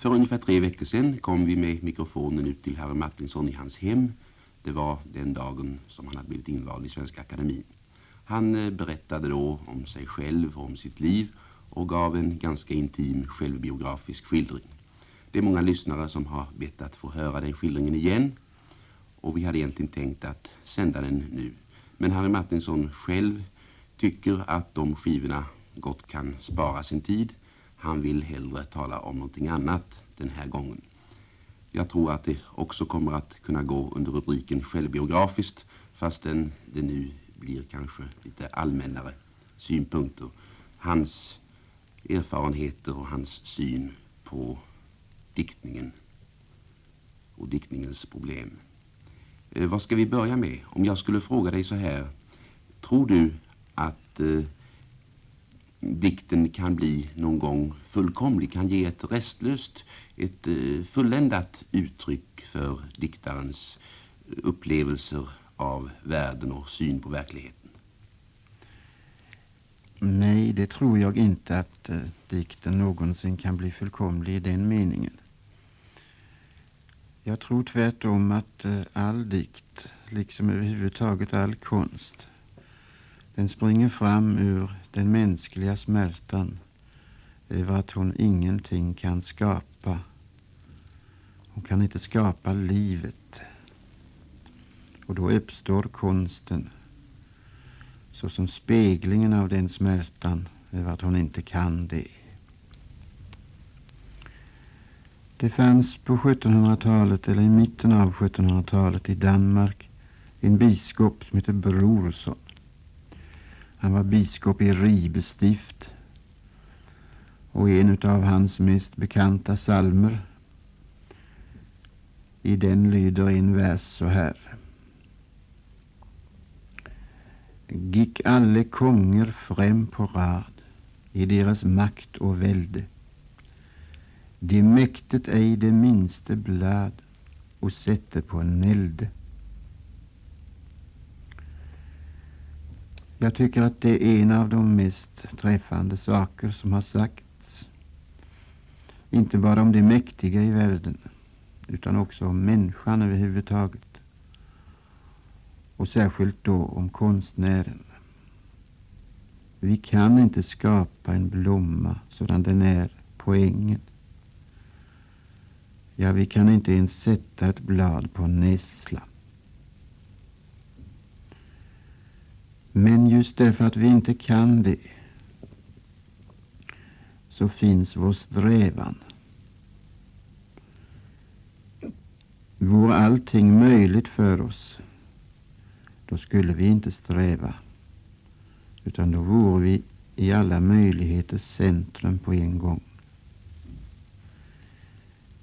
För ungefär tre veckor sedan kom vi med mikrofonen ut till Harry Martinsson i hans hem. Det var den dagen som han hade blivit invald i Svenska Akademin. Han eh, berättade då om sig själv och om sitt liv och gav en ganska intim självbiografisk skildring. Det är många lyssnare som har bett att få höra den skildringen igen och vi hade egentligen tänkt att sända den nu. Men Harry Martinsson själv tycker att de skivorna gott kan spara sin tid. Han vill hellre tala om någonting annat den här gången. Jag tror att det också kommer att kunna gå under rubriken självbiografiskt fastän det nu blir kanske lite allmännare synpunkter. Hans erfarenheter och hans syn på diktningen och diktningens problem. Eh, vad ska vi börja med? Om jag skulle fråga dig så här. Tror du att eh, dikten kan bli någon gång fullkomlig, kan ge ett restlöst, ett eh, fulländat uttryck för diktarens eh, upplevelser av världen och syn på verkligheten? Nej, det tror jag inte att eh, dikten någonsin kan bli fullkomlig i den meningen. Jag tror tvärtom att all dikt, liksom överhuvudtaget all konst, den springer fram ur den mänskliga smärtan över att hon ingenting kan skapa. Hon kan inte skapa livet. Och då uppstår konsten såsom speglingen av den smärtan över att hon inte kan det. Det fanns på 1700-talet, eller i mitten av 1700-talet i Danmark, en biskop som hette Brorsson. Han var biskop i Ribestift och en av hans mest bekanta salmer i den lyder en vers så här. Gick alle konger fram på rad i deras makt och välde. De mäktet ej det minste blad och sätte på en nälde. Jag tycker att det är en av de mest träffande saker som har sagts. Inte bara om det mäktiga i världen, utan också om människan överhuvudtaget. Och särskilt då om konstnären. Vi kan inte skapa en blomma sådan den är på ängen. Ja, vi kan inte ens sätta ett blad på en nässla. Men just därför att vi inte kan det så finns vår strävan. Vore allting möjligt för oss då skulle vi inte sträva utan då vore vi i alla möjligheters centrum på en gång.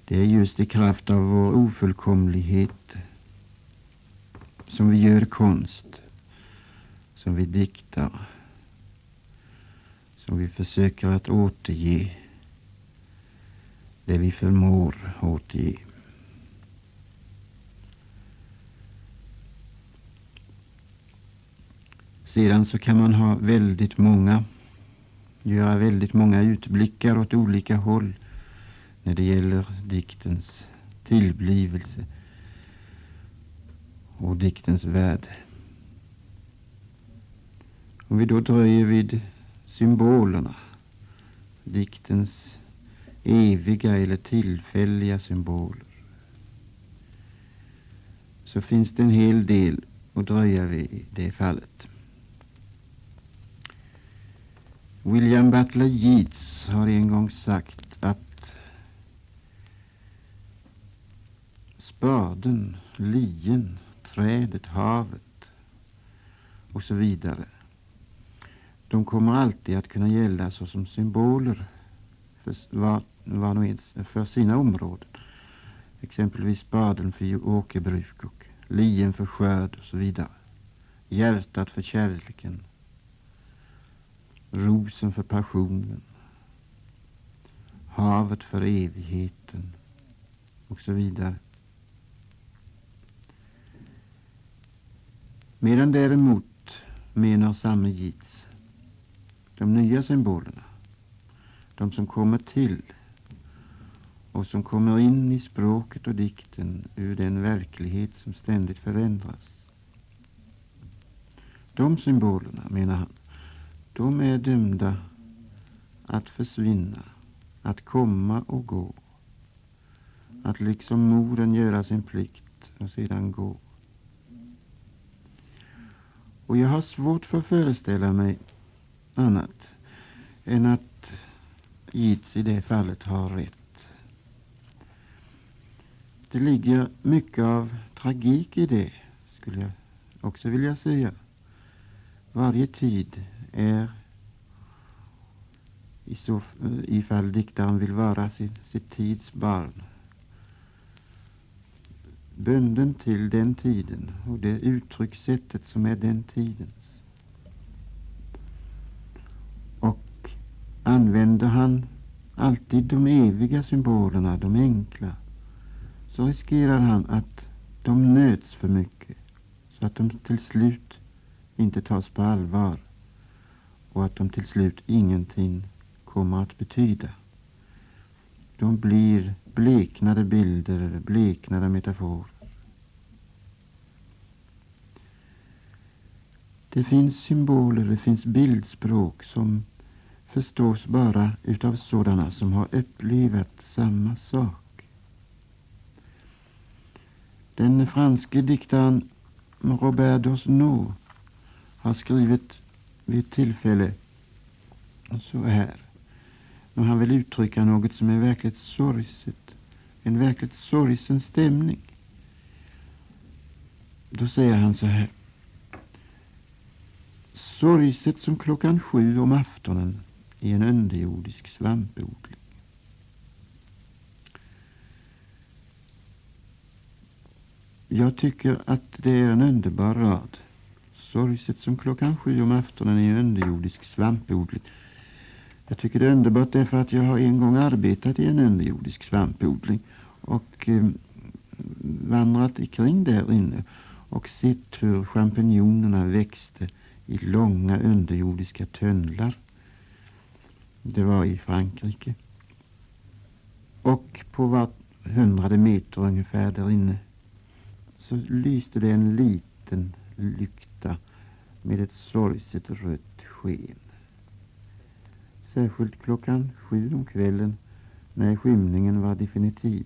Det är just i kraft av vår ofullkomlighet som vi gör konst som vi diktar, som vi försöker att återge det vi förmår återge. Sedan så kan man ha väldigt många, göra väldigt många utblickar åt olika håll när det gäller diktens tillblivelse och diktens värde. Om vi då dröjer vid symbolerna, diktens eviga eller tillfälliga symboler, så finns det en hel del att dröja vid i det fallet. William Butler Yeats har en gång sagt att spaden, lien, trädet, havet och så vidare de kommer alltid att kunna gälla såsom symboler för, var, var och ens, för sina områden. Exempelvis spaden för åkerbruk och lien för skörd och så vidare. Hjärtat för kärleken. Rosen för passionen. Havet för evigheten och så vidare. Medan däremot menar samme Jits de nya symbolerna, de som kommer till och som kommer in i språket och dikten ur den verklighet som ständigt förändras. De symbolerna, menar han, de är dömda att försvinna, att komma och gå. Att liksom moren göra sin plikt och sedan gå. Och jag har svårt för att föreställa mig annat än att Jits i det fallet har rätt. Det ligger mycket av tragik i det, skulle jag också vilja säga. Varje tid är, i så, ifall diktaren vill vara sin, sitt tids barn, bunden till den tiden och det uttryckssättet som är den tiden. Och använder han alltid de eviga symbolerna, de enkla, så riskerar han att de nöts för mycket så att de till slut inte tas på allvar och att de till slut ingenting kommer att betyda. De blir bleknade bilder, bleknade metaforer. Det finns symboler, det finns bildspråk som förstås bara utav sådana som har upplevt samma sak. Den franske diktaren Robert Dosno har skrivit vid ett tillfälle så här. När han vill uttrycka något som är verkligt sorgset, en verkligt sorgsen stämning. Då säger han så här. Sorgset som klockan sju om aftonen i en underjordisk svampodling. Jag tycker att det är en underbar rad. Sorgset som klockan sju om aftonen i en underjordisk svampodling. Jag tycker det är underbart därför att jag har en gång arbetat i en underjordisk svampodling och eh, vandrat ikring där inne och sett hur champinjonerna växte i långa underjordiska tunnlar. Det var i Frankrike. Och på var hundrade meter ungefär där inne så lyste det en liten lykta med ett sorgset rött sken. Särskilt klockan sju om kvällen när skymningen var definitiv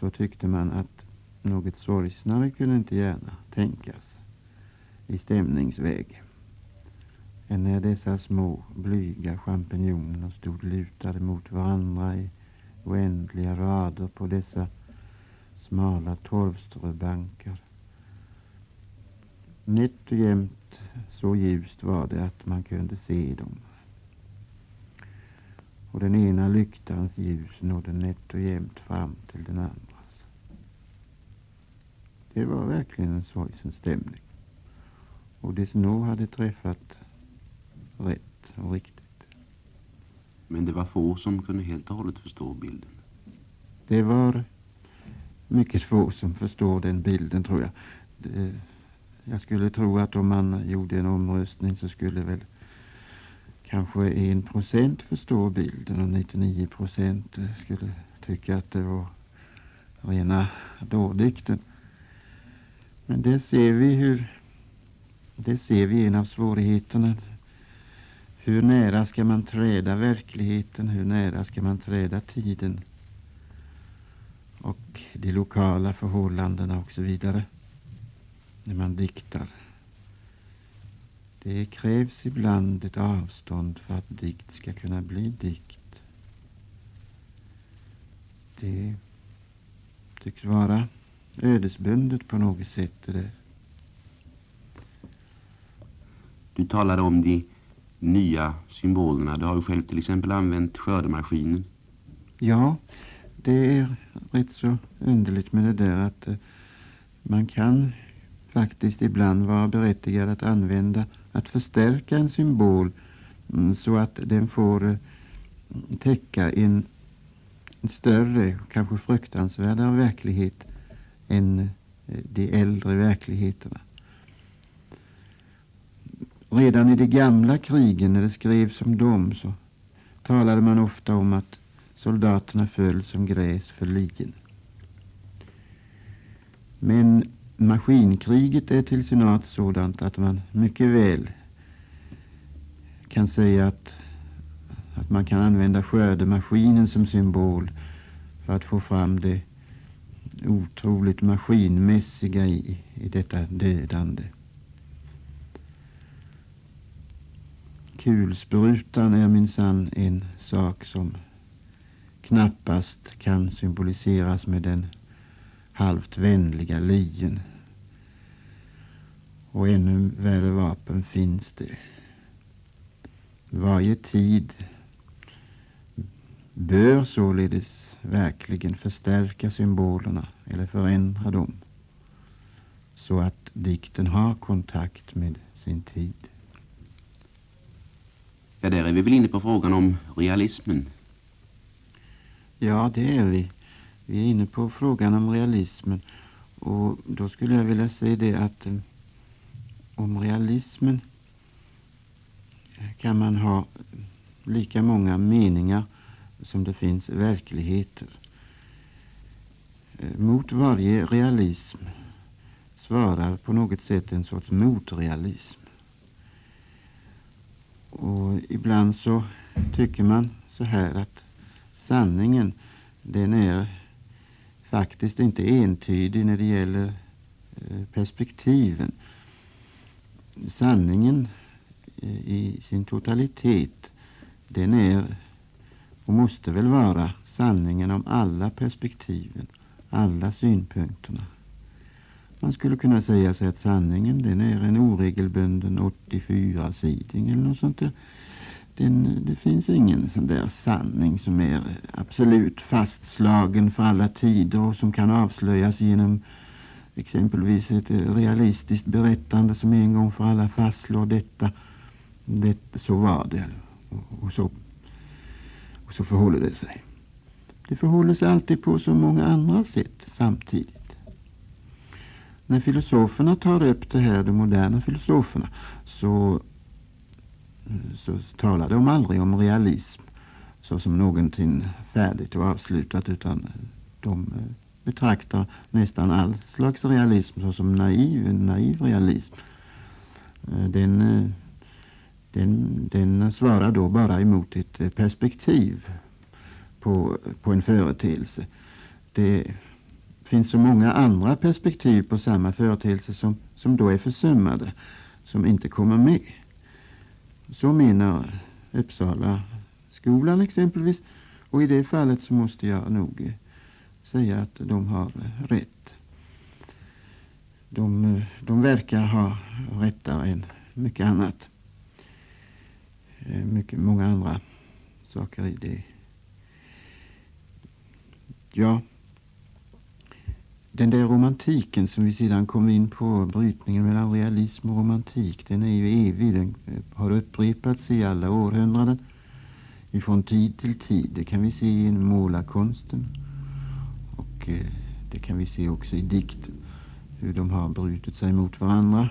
så tyckte man att något sorgsnare kunde inte gärna tänkas i stämningsväg än när dessa små blyga champinjoner stod lutade mot varandra i oändliga rader på dessa smala torvströbankar. Nätt och jämnt så ljust var det att man kunde se dem. Och den ena lyktans ljus nådde nätt och jämnt fram till den andras. Det var verkligen en sorgsen stämning. Och Desno hade träffat rätt och riktigt. Men det var få som kunde helt och hållet förstå bilden. Det var mycket få som förstår den bilden tror jag. Det, jag skulle tro att om man gjorde en omröstning så skulle väl kanske en procent förstå bilden och 99 procent skulle tycka att det var rena dådikten. Men det ser vi hur det ser vi en av svårigheterna. Hur nära ska man träda verkligheten? Hur nära ska man träda tiden? Och de lokala förhållandena och så vidare. När man diktar. Det krävs ibland ett avstånd för att dikt ska kunna bli dikt. Det tycks vara ödesbundet på något sätt. Det där. Du talade om de nya symbolerna. Du har ju själv till exempel använt skördemaskinen. Ja, det är rätt så underligt med det där att eh, man kan faktiskt ibland vara berättigad att använda, att förstärka en symbol mm, så att den får eh, täcka en, större, kanske fruktansvärdare verklighet än eh, de äldre verkligheterna. Redan i de gamla krigen, när det skrevs om dem, så talade man ofta om att soldaterna föll som gräs för ligen. Men maskinkriget är till sin art sådant att man mycket väl kan säga att, att man kan använda skördemaskinen som symbol för att få fram det otroligt maskinmässiga i, i detta dödande. Kulsprutan är minsann en sak som knappast kan symboliseras med den halvt vänliga lien. Och ännu värre vapen finns det. Varje tid bör således verkligen förstärka symbolerna eller förändra dem så att dikten har kontakt med sin tid. Ja, där är vi väl inne på frågan om realismen. Ja, det är vi. Vi är inne på frågan om realismen. Och då skulle jag vilja säga det att eh, om realismen eh, kan man ha lika många meningar som det finns verkligheter. Eh, mot varje realism svarar på något sätt en sorts motrealism. Och ibland så tycker man så här att sanningen den är faktiskt inte entydig när det gäller eh, perspektiven. Sanningen eh, i sin totalitet den är och måste väl vara sanningen om alla perspektiven, alla synpunkterna. Man skulle kunna säga sig att sanningen den är en oregelbunden 84-siding eller något sånt där. Den, det finns ingen sån där sanning som är absolut fastslagen för alla tider och som kan avslöjas genom exempelvis ett eh, realistiskt berättande som en gång för alla fastslår detta. det så var det och, och, så, och så förhåller det sig. Det förhåller sig alltid på så många andra sätt samtidigt. När filosoferna tar upp det här, de moderna filosoferna, så så talar de aldrig om realism såsom någonting färdigt och avslutat utan de betraktar nästan all slags realism såsom naiv, en naiv realism. Eh, den, eh, den, den svarar då bara emot ett perspektiv på, på en företeelse. Det finns så många andra perspektiv på samma företeelse som, som då är försummade, som inte kommer med. Så menar Uppsala skolan exempelvis. Och i det fallet så måste jag nog säga att de har rätt. De, de verkar ha rättare än mycket annat. Eh, mycket, många andra saker i det. Ja, den där romantiken som vi sedan kom in på, brytningen mellan realism och romantik, den är ju evig. Den eh, har upprepats i alla århundraden. Ifrån tid till tid. Det kan vi se i målarkonsten. Och eh, det kan vi se också i dikten. Hur de har brutit sig mot varandra.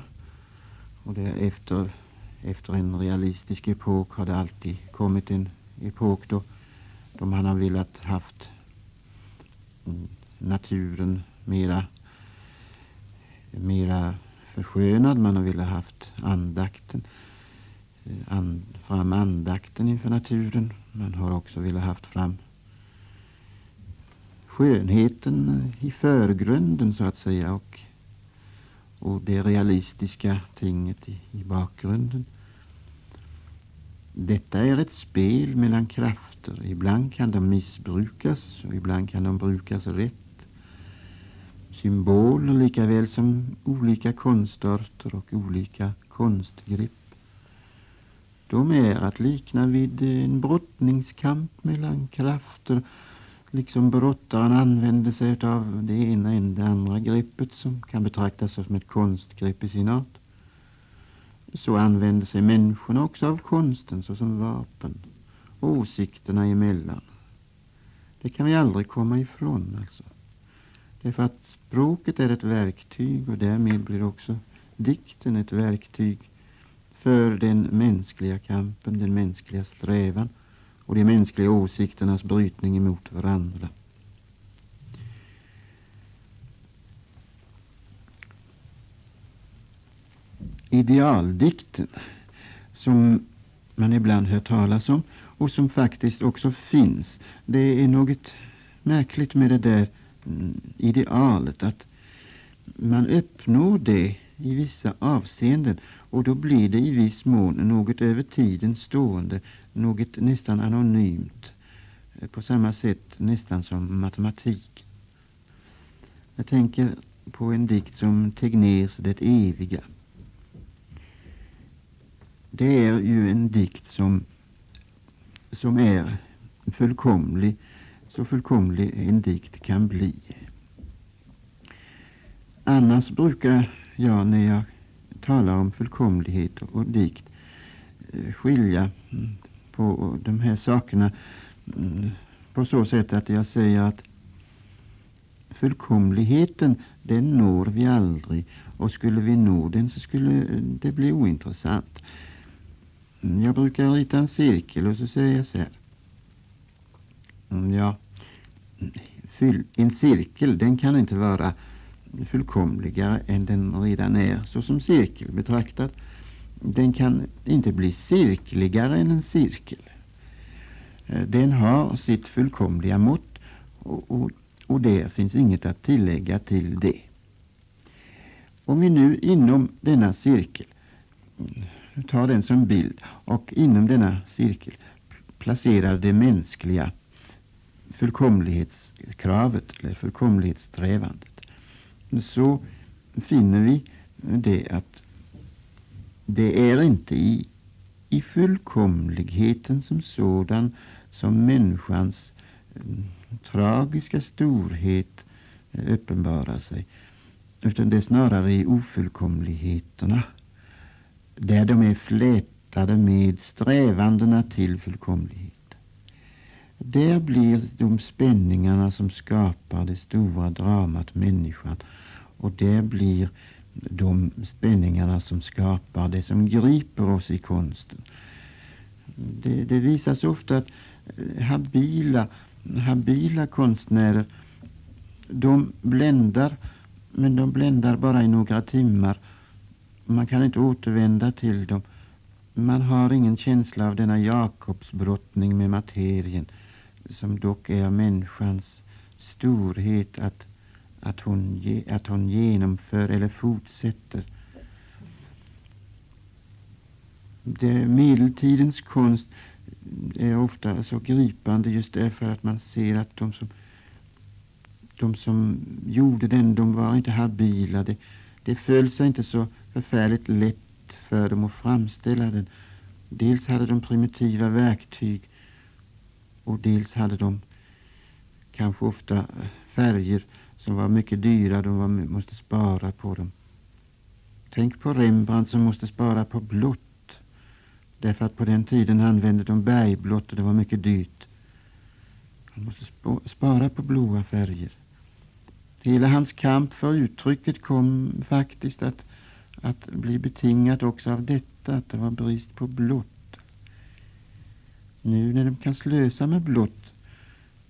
Och därefter, efter, efter en realistisk epok har det alltid kommit en epok då de han har velat haft mm, naturen mera, mera förskönad. Man har velat haft andakten, eh, and, fram andakten inför naturen. Man har också velat haft fram skönheten i förgrunden så att säga och, och det realistiska tinget i, i bakgrunden. Detta är ett spel mellan krafter. Ibland kan de missbrukas och ibland kan de brukas rätt symboler lika väl som olika konstarter och olika konstgrepp. De är att likna vid en brottningskamp mellan krafter, liksom brottaren använder sig av det ena än det andra greppet som kan betraktas som ett konstgrepp i sin art. Så använder sig människorna också av konsten såsom vapen, åsikterna emellan. Det kan vi aldrig komma ifrån alltså. Därför att språket är ett verktyg och därmed blir också dikten ett verktyg för den mänskliga kampen, den mänskliga strävan och de mänskliga åsikternas brytning emot varandra. Idealdikten som man ibland hör talas om och som faktiskt också finns. Det är något märkligt med det där idealet att man uppnår det i vissa avseenden och då blir det i viss mån något över tiden stående, något nästan anonymt, eh, på samma sätt nästan som matematik. Jag tänker på en dikt som Tegnérs Det eviga. Det är ju en dikt som, som är fullkomlig, så fullkomlig en dikt kan bli. Annars brukar jag när jag talar om fullkomlighet och dikt eh, skilja mm, på de här sakerna mm, på så sätt att jag säger att fullkomligheten den når vi aldrig och skulle vi nå den så skulle det bli ointressant. Mm, jag brukar rita en cirkel och så säger jag så här. Ja, en cirkel den kan inte vara fullkomligare än den redan är såsom cirkel betraktad. Den kan inte bli cirkligare än en cirkel. Eh, den har sitt fullkomliga mått och, och, och där finns inget att tillägga till det. Om vi nu inom denna cirkel tar den som bild och inom denna cirkel placerar det mänskliga fullkomlighetskravet eller fullkomlighetssträvandet så finner vi det att det är inte i, i fullkomligheten som sådan som människans eh, tragiska storhet eh, uppenbarar sig utan det är snarare i ofullkomligheterna där de är flätade med strävandena till fullkomlighet. Där blir de spänningarna som skapar det stora dramat människan och där blir de spänningarna som skapar det som griper oss i konsten. Det, det visas ofta att eh, habila, habila konstnärer de bländar men de bländar bara i några timmar. Man kan inte återvända till dem. Man har ingen känsla av denna Jakobsbrottning med materien som dock är människans storhet att att hon, att hon genomför eller fortsätter. Det, medeltidens konst är ofta så gripande just därför att man ser att de som, de som gjorde den, de var inte habila. Det, det föll sig inte så förfärligt lätt för dem att framställa den. Dels hade de primitiva verktyg och dels hade de kanske ofta eh, färger som var mycket dyra. De var, måste spara på dem. Tänk på Rembrandt som måste spara på blått. Därför att på den tiden använde de bergblått och det var mycket dyrt. Han måste spara på blåa färger. Hela hans kamp för uttrycket kom faktiskt att, att bli betingat också av detta, att det var brist på blått. Nu när de kan slösa med blått,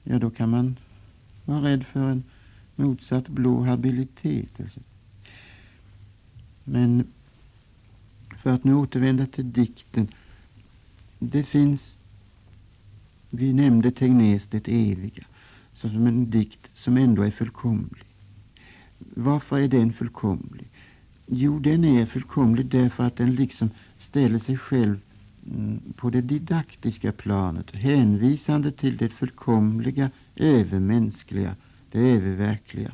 ja då kan man vara rädd för en motsatt blå habilitet. Alltså. Men för att nu återvända till dikten. Det finns, vi nämnde Tegnérs Det eviga, som en dikt som ändå är fullkomlig. Varför är den fullkomlig? Jo, den är fullkomlig därför att den liksom ställer sig själv Mm, på det didaktiska planet, hänvisande till det fullkomliga, övermänskliga det öververkliga,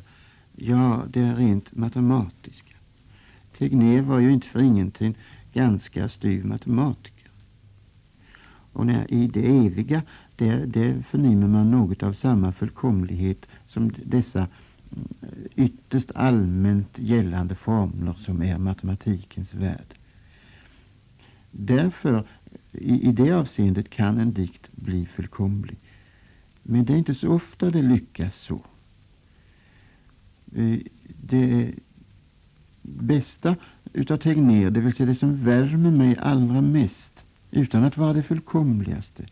ja, det rent matematiska. Tegnér var ju inte för ingenting ganska styv matematiker. Och när, i det eviga, där, där förnimmer man något av samma fullkomlighet som dessa mm, ytterst allmänt gällande formler som är matematikens värld. Därför, i, i det avseendet kan en dikt bli fullkomlig. Men det är inte så ofta det lyckas så. Eh, det bästa utav Tegnér, det vill säga det som värmer mig allra mest, utan att vara det fullkomligaste,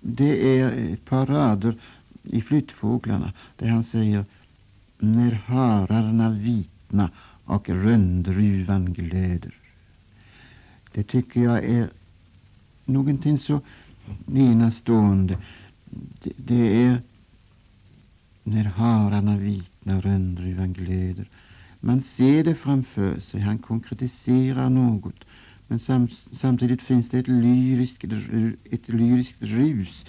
det är ett par rader i Flyttfåglarna där han säger När hararna vitna och rönndruvan glöder. Det tycker jag är någonting så enastående. Det, det är när hararna vitna och rönndruvan glöder. Man ser det framför sig, han konkretiserar något. Men sam, samtidigt finns det ett lyriskt, ett lyriskt rus,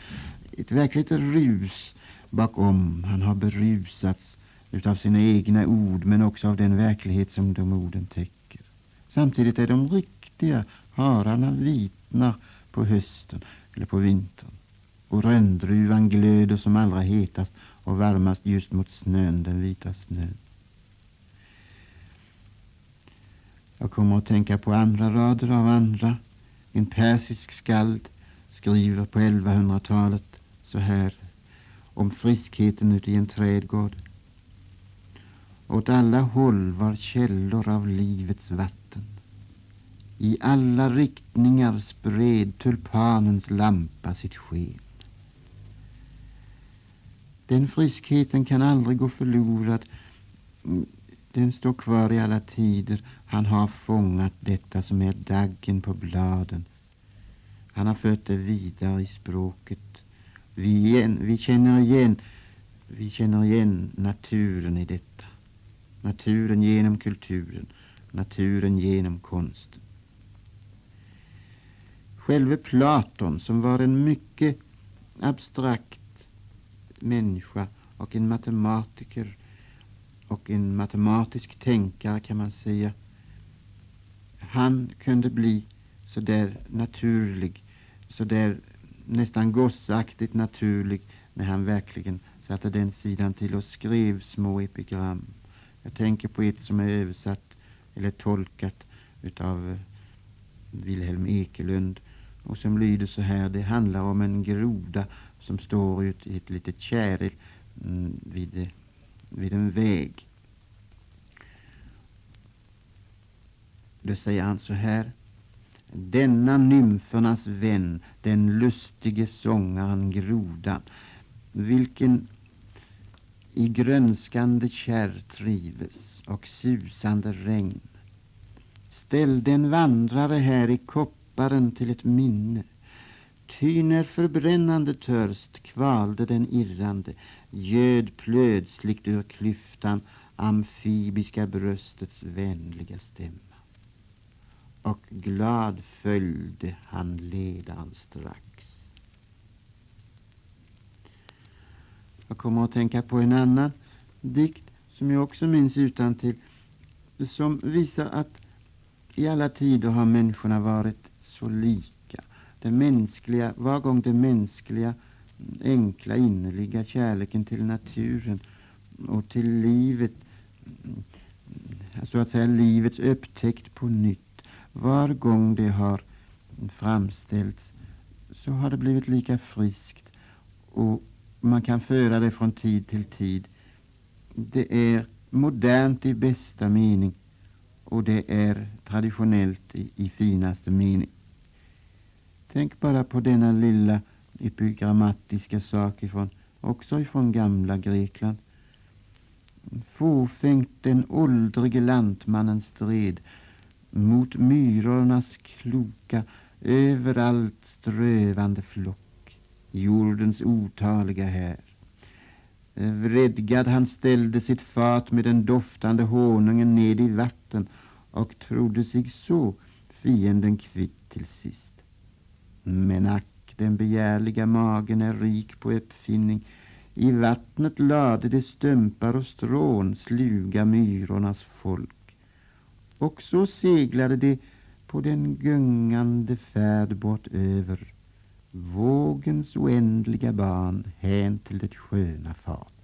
ett verkligt rus bakom. Han har berusats utav sina egna ord men också av den verklighet som de orden täcker. Samtidigt är de riktiga. Hararna vitnar på hösten eller på vintern och rönndruvan glöder som allra hetast och varmast just mot snön, den vita snön. Jag kommer att tänka på andra rader av andra. En persisk skald skriver på 1100-talet så här om friskheten ute i en trädgård. Åt alla håll var källor av livets vatten. I alla riktningar spred tulpanens lampa sitt sken. Den friskheten kan aldrig gå förlorad. Mm, den står kvar i alla tider. Han har fångat detta som är daggen på bladen. Han har fört det vidare i språket. Vi, igen, vi, känner igen, vi känner igen naturen i detta. Naturen genom kulturen, naturen genom konsten. Själve Platon, som var en mycket abstrakt människa och en matematiker och en matematisk tänkare kan man säga. Han kunde bli så där naturlig, så där nästan gossaktigt naturlig när han verkligen satte den sidan till och skrev små epigram. Jag tänker på ett som är översatt eller tolkat utav Wilhelm Ekelund och som lyder så här. Det handlar om en groda som står i ett, ett litet käril mm, vid, vid en väg. Då säger han så här. Denna nymfernas vän, den lustige sångaren grodan, vilken i grönskande kärr trives och susande regn, ställde en vandrare här i läpparen till ett minne Ty när förbrännande törst kvalde den irrande, göd plötsligt ur klyftan amfibiska bröstets vänliga stämma. Och glad följde han ledan strax. Jag kommer att tänka på en annan dikt som jag också minns utan till som visar att i alla tider har människorna varit så lika det mänskliga, var gång det mänskliga, enkla, innerliga kärleken till naturen och till livet, så att säga livets upptäckt på nytt, var gång det har framställts så har det blivit lika friskt och man kan föra det från tid till tid. Det är modernt i bästa mening och det är traditionellt i, i finaste mening. Tänk bara på denna lilla epigrammatiska sak ifrån, också ifrån gamla Grekland. Fåfängt den åldrige lantmannen stred mot myrornas kloka, överallt strövande flock, jordens otaliga här. Vredgad han ställde sitt fat med den doftande honungen ned i vatten och trodde sig så fienden kvitt till sist. Men ack, den begärliga magen är rik på uppfinning. I vattnet lade de stumpar och strån sluga myrornas folk. Och så seglade de på den gungande färd bort över vågens oändliga ban hän till det sköna fat.